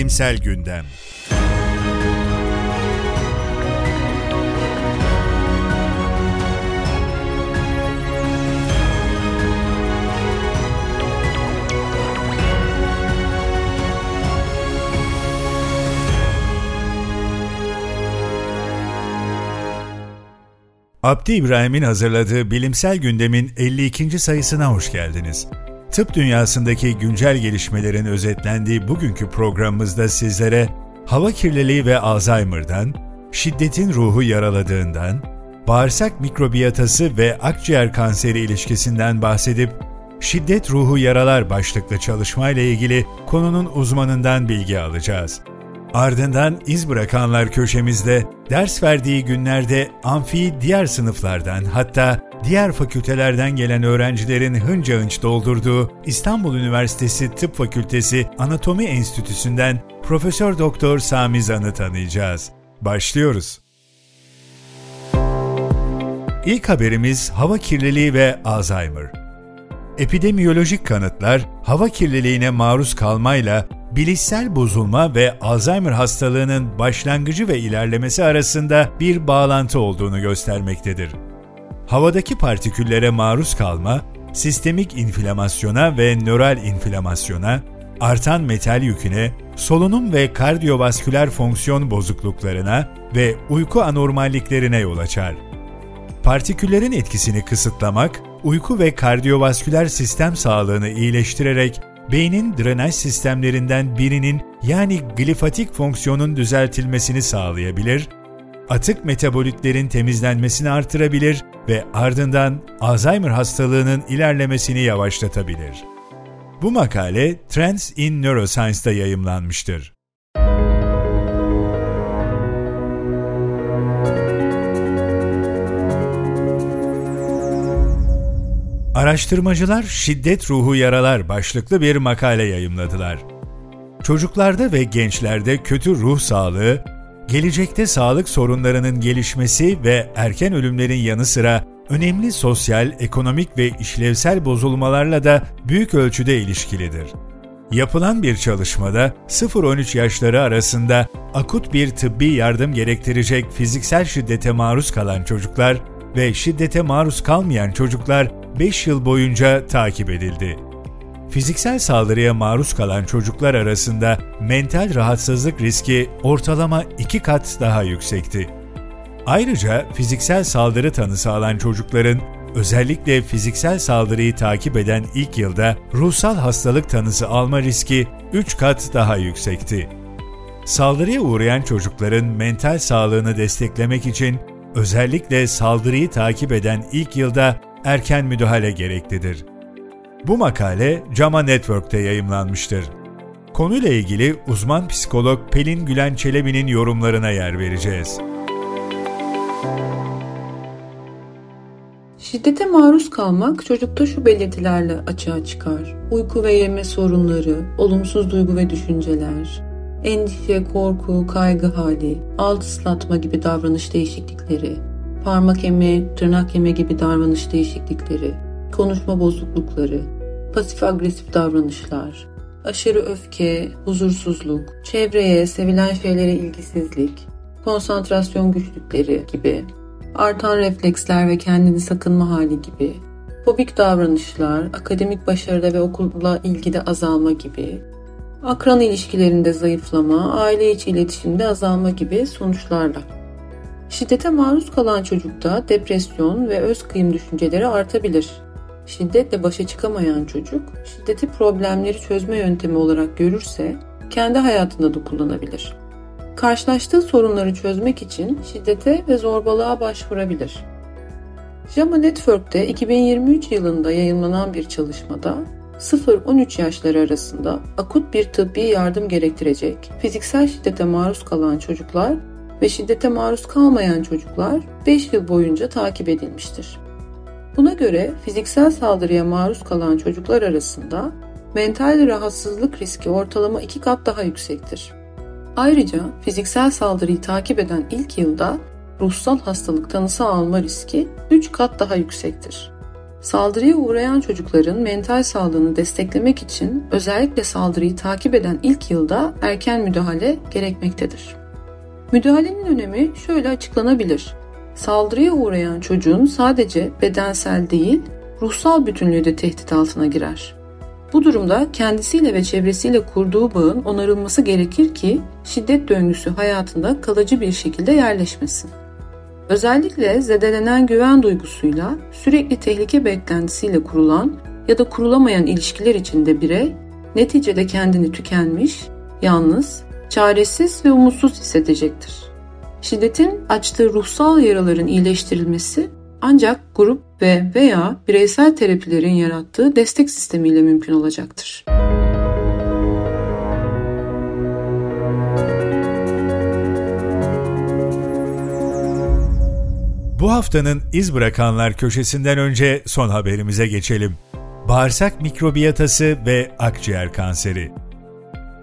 Bilimsel Gündem Abdi İbrahim'in hazırladığı Bilimsel Gündem'in 52. sayısına hoş geldiniz. Tıp dünyasındaki güncel gelişmelerin özetlendiği bugünkü programımızda sizlere hava kirliliği ve Alzheimer'dan, şiddetin ruhu yaraladığından, bağırsak mikrobiyatası ve akciğer kanseri ilişkisinden bahsedip Şiddet Ruhu Yaralar başlıklı çalışmayla ilgili konunun uzmanından bilgi alacağız. Ardından iz bırakanlar köşemizde ders verdiği günlerde amfi diğer sınıflardan hatta diğer fakültelerden gelen öğrencilerin hınca hınç doldurduğu İstanbul Üniversitesi Tıp Fakültesi Anatomi Enstitüsü'nden Profesör Doktor Sami Zan'ı tanıyacağız. Başlıyoruz. İlk haberimiz hava kirliliği ve Alzheimer. Epidemiyolojik kanıtlar hava kirliliğine maruz kalmayla bilişsel bozulma ve Alzheimer hastalığının başlangıcı ve ilerlemesi arasında bir bağlantı olduğunu göstermektedir. Havadaki partiküllere maruz kalma, sistemik inflamasyona ve nöral inflamasyona, artan metal yüküne, solunum ve kardiyovasküler fonksiyon bozukluklarına ve uyku anormalliklerine yol açar. Partiküllerin etkisini kısıtlamak, uyku ve kardiyovasküler sistem sağlığını iyileştirerek beynin drenaj sistemlerinden birinin yani glifatik fonksiyonun düzeltilmesini sağlayabilir, atık metabolitlerin temizlenmesini artırabilir ve ardından Alzheimer hastalığının ilerlemesini yavaşlatabilir. Bu makale Trends in Neuroscience'da yayımlanmıştır. Araştırmacılar Şiddet Ruhu Yaralar başlıklı bir makale yayımladılar. Çocuklarda ve gençlerde kötü ruh sağlığı, gelecekte sağlık sorunlarının gelişmesi ve erken ölümlerin yanı sıra önemli sosyal, ekonomik ve işlevsel bozulmalarla da büyük ölçüde ilişkilidir. Yapılan bir çalışmada 0-13 yaşları arasında akut bir tıbbi yardım gerektirecek fiziksel şiddete maruz kalan çocuklar ve şiddete maruz kalmayan çocuklar 5 yıl boyunca takip edildi. Fiziksel saldırıya maruz kalan çocuklar arasında mental rahatsızlık riski ortalama 2 kat daha yüksekti. Ayrıca fiziksel saldırı tanısı alan çocukların özellikle fiziksel saldırıyı takip eden ilk yılda ruhsal hastalık tanısı alma riski 3 kat daha yüksekti. Saldırıya uğrayan çocukların mental sağlığını desteklemek için özellikle saldırıyı takip eden ilk yılda erken müdahale gereklidir. Bu makale JAMA Network'te yayımlanmıştır. Konuyla ilgili uzman psikolog Pelin Gülen Çelebi'nin yorumlarına yer vereceğiz. Şiddete maruz kalmak çocukta şu belirtilerle açığa çıkar. Uyku ve yeme sorunları, olumsuz duygu ve düşünceler, endişe, korku, kaygı hali, alt ıslatma gibi davranış değişiklikleri, parmak yeme, tırnak yeme gibi davranış değişiklikleri, konuşma bozuklukları, pasif agresif davranışlar, aşırı öfke, huzursuzluk, çevreye, sevilen şeylere ilgisizlik, konsantrasyon güçlükleri gibi, artan refleksler ve kendini sakınma hali gibi, fobik davranışlar, akademik başarıda ve okulla ilgide azalma gibi, akran ilişkilerinde zayıflama, aile içi iletişimde azalma gibi sonuçlarla. Şiddete maruz kalan çocukta depresyon ve öz kıyım düşünceleri artabilir. Şiddetle başa çıkamayan çocuk, şiddeti problemleri çözme yöntemi olarak görürse kendi hayatında da kullanabilir. Karşılaştığı sorunları çözmek için şiddete ve zorbalığa başvurabilir. JAMA Network'te 2023 yılında yayınlanan bir çalışmada 0-13 yaşları arasında akut bir tıbbi yardım gerektirecek fiziksel şiddete maruz kalan çocuklar ve şiddete maruz kalmayan çocuklar 5 yıl boyunca takip edilmiştir. Buna göre fiziksel saldırıya maruz kalan çocuklar arasında mental rahatsızlık riski ortalama 2 kat daha yüksektir. Ayrıca fiziksel saldırıyı takip eden ilk yılda ruhsal hastalık tanısı alma riski 3 kat daha yüksektir. Saldırıya uğrayan çocukların mental sağlığını desteklemek için özellikle saldırıyı takip eden ilk yılda erken müdahale gerekmektedir. Müdahalenin önemi şöyle açıklanabilir. Saldırıya uğrayan çocuğun sadece bedensel değil, ruhsal bütünlüğü de tehdit altına girer. Bu durumda kendisiyle ve çevresiyle kurduğu bağın onarılması gerekir ki şiddet döngüsü hayatında kalıcı bir şekilde yerleşmesin. Özellikle zedelenen güven duygusuyla sürekli tehlike beklentisiyle kurulan ya da kurulamayan ilişkiler içinde birey neticede kendini tükenmiş, yalnız, çaresiz ve umutsuz hissedecektir. Şiddetin açtığı ruhsal yaraların iyileştirilmesi ancak grup ve veya bireysel terapilerin yarattığı destek sistemiyle mümkün olacaktır. Bu haftanın iz bırakanlar köşesinden önce son haberimize geçelim. Bağırsak mikrobiyatası ve akciğer kanseri.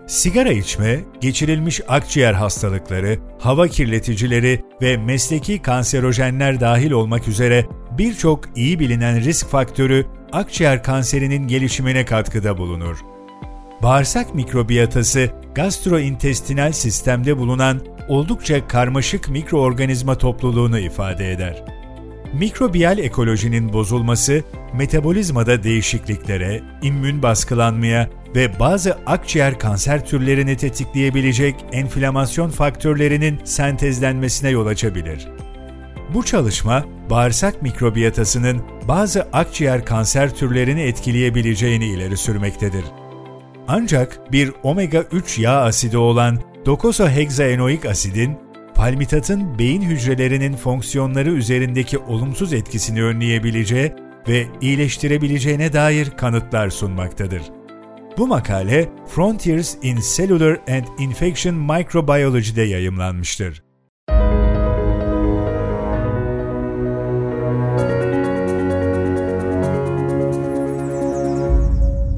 Sigara içme, geçirilmiş akciğer hastalıkları, hava kirleticileri ve mesleki kanserojenler dahil olmak üzere birçok iyi bilinen risk faktörü akciğer kanserinin gelişimine katkıda bulunur. Bağırsak mikrobiyatası, gastrointestinal sistemde bulunan oldukça karmaşık mikroorganizma topluluğunu ifade eder. Mikrobiyal ekolojinin bozulması, metabolizmada değişikliklere, immün baskılanmaya ve bazı akciğer kanser türlerini tetikleyebilecek enflamasyon faktörlerinin sentezlenmesine yol açabilir. Bu çalışma, bağırsak mikrobiyatasının bazı akciğer kanser türlerini etkileyebileceğini ileri sürmektedir. Ancak bir omega-3 yağ asidi olan Dokusohexaenoik asidin, palmitatın beyin hücrelerinin fonksiyonları üzerindeki olumsuz etkisini önleyebileceği ve iyileştirebileceğine dair kanıtlar sunmaktadır. Bu makale Frontiers in Cellular and Infection Microbiology'de yayımlanmıştır.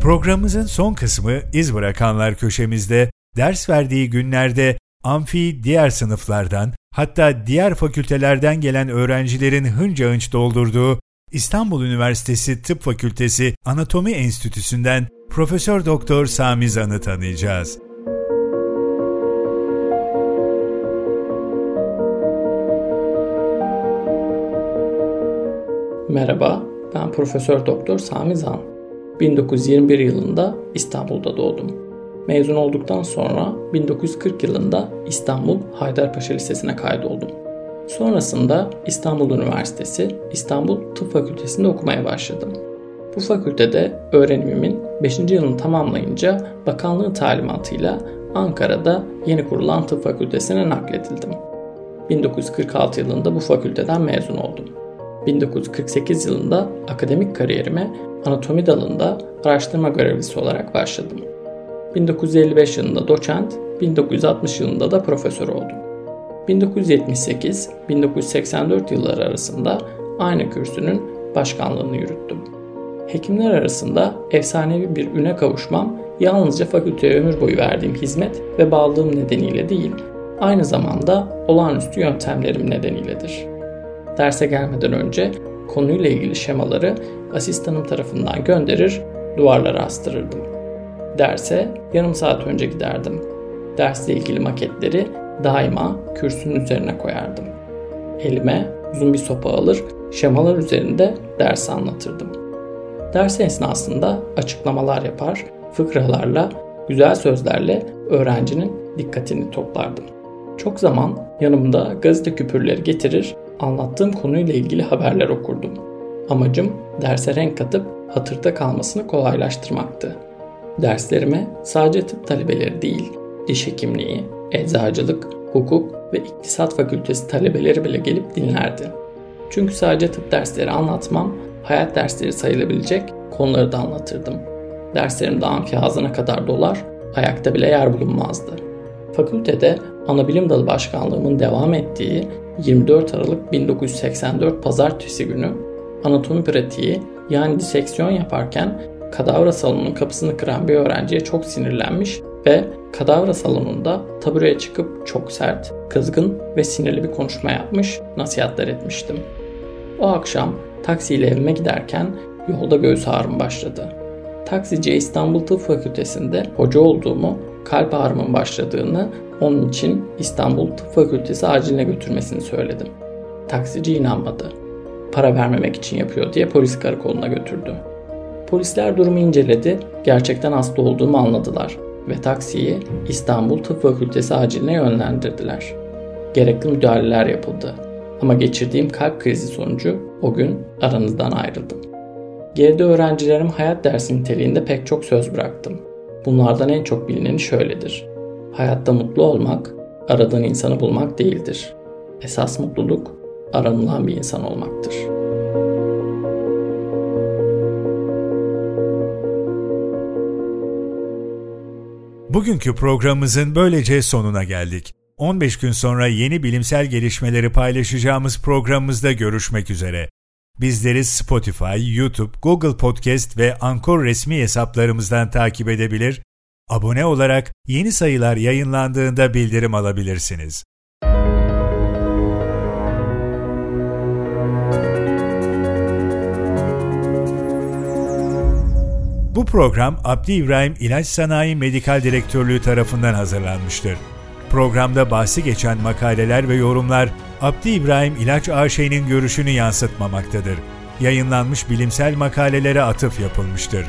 Programımızın son kısmı iz bırakanlar köşemizde ders verdiği günlerde amfi diğer sınıflardan hatta diğer fakültelerden gelen öğrencilerin hınca hınç doldurduğu İstanbul Üniversitesi Tıp Fakültesi Anatomi Enstitüsü'nden Profesör Doktor Sami Zan'ı tanıyacağız. Merhaba, ben Profesör Doktor Sami Zan. 1921 yılında İstanbul'da doğdum. Mezun olduktan sonra 1940 yılında İstanbul Haydarpaşa Lisesi'ne kaydoldum. Sonrasında İstanbul Üniversitesi İstanbul Tıp Fakültesi'nde okumaya başladım. Bu fakültede öğrenimimin 5. yılını tamamlayınca bakanlığın talimatıyla Ankara'da yeni kurulan tıp fakültesine nakledildim. 1946 yılında bu fakülteden mezun oldum. 1948 yılında akademik kariyerime anatomi dalında araştırma görevlisi olarak başladım. 1955 yılında doçent, 1960 yılında da profesör oldum. 1978-1984 yılları arasında aynı kürsünün başkanlığını yürüttüm. Hekimler arasında efsanevi bir üne kavuşmam yalnızca fakülteye ömür boyu verdiğim hizmet ve bağlılığım nedeniyle değil, aynı zamanda olağanüstü yöntemlerim nedeniyledir. Derse gelmeden önce konuyla ilgili şemaları asistanım tarafından gönderir, duvarlara astırırdım. Derse yarım saat önce giderdim. Dersle ilgili maketleri daima kürsünün üzerine koyardım. Elime uzun bir sopa alır, şemalar üzerinde ders anlatırdım. Ders esnasında açıklamalar yapar, fıkralarla, güzel sözlerle öğrencinin dikkatini toplardım. Çok zaman yanımda gazete küpürleri getirir, anlattığım konuyla ilgili haberler okurdum. Amacım derse renk katıp hatırda kalmasını kolaylaştırmaktı. Derslerime sadece tıp talebeleri değil, diş hekimliği, eczacılık, hukuk ve iktisat fakültesi talebeleri bile gelip dinlerdi. Çünkü sadece tıp dersleri anlatmam, hayat dersleri sayılabilecek konuları da anlatırdım. Derslerimde amfi ağzına kadar dolar, ayakta bile yer bulunmazdı. Fakültede anabilim dalı başkanlığımın devam ettiği 24 Aralık 1984 Pazartesi günü anatomi pratiği yani diseksiyon yaparken kadavra salonunun kapısını kıran bir öğrenciye çok sinirlenmiş ve kadavra salonunda tabureye çıkıp çok sert, kızgın ve sinirli bir konuşma yapmış, nasihatler etmiştim. O akşam taksiyle evime giderken Yolda göğüs ağrım başladı. Taksiciye İstanbul Tıp Fakültesi'nde hoca olduğumu, kalp ağrımın başladığını, onun için İstanbul Tıp Fakültesi aciline götürmesini söyledim. Taksici inanmadı. Para vermemek için yapıyor diye polis karakoluna götürdü. Polisler durumu inceledi, gerçekten hasta olduğumu anladılar ve taksiyi İstanbul Tıp Fakültesi aciline yönlendirdiler. Gerekli müdahaleler yapıldı. Ama geçirdiğim kalp krizi sonucu o gün aranızdan ayrıldım. Geride öğrencilerim hayat dersi niteliğinde pek çok söz bıraktım. Bunlardan en çok bilineni şöyledir. Hayatta mutlu olmak, aradığın insanı bulmak değildir. Esas mutluluk, aranılan bir insan olmaktır. Bugünkü programımızın böylece sonuna geldik. 15 gün sonra yeni bilimsel gelişmeleri paylaşacağımız programımızda görüşmek üzere. Bizleri Spotify, YouTube, Google Podcast ve Anchor resmi hesaplarımızdan takip edebilir, abone olarak yeni sayılar yayınlandığında bildirim alabilirsiniz. Bu program Abdi İbrahim İlaç Sanayi Medikal Direktörlüğü tarafından hazırlanmıştır. Programda bahsi geçen makaleler ve yorumlar Abdi İbrahim İlaç AŞ'nin görüşünü yansıtmamaktadır. Yayınlanmış bilimsel makalelere atıf yapılmıştır.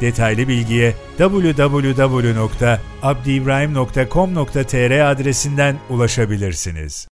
Detaylı bilgiye www.abdiibrahim.com.tr adresinden ulaşabilirsiniz.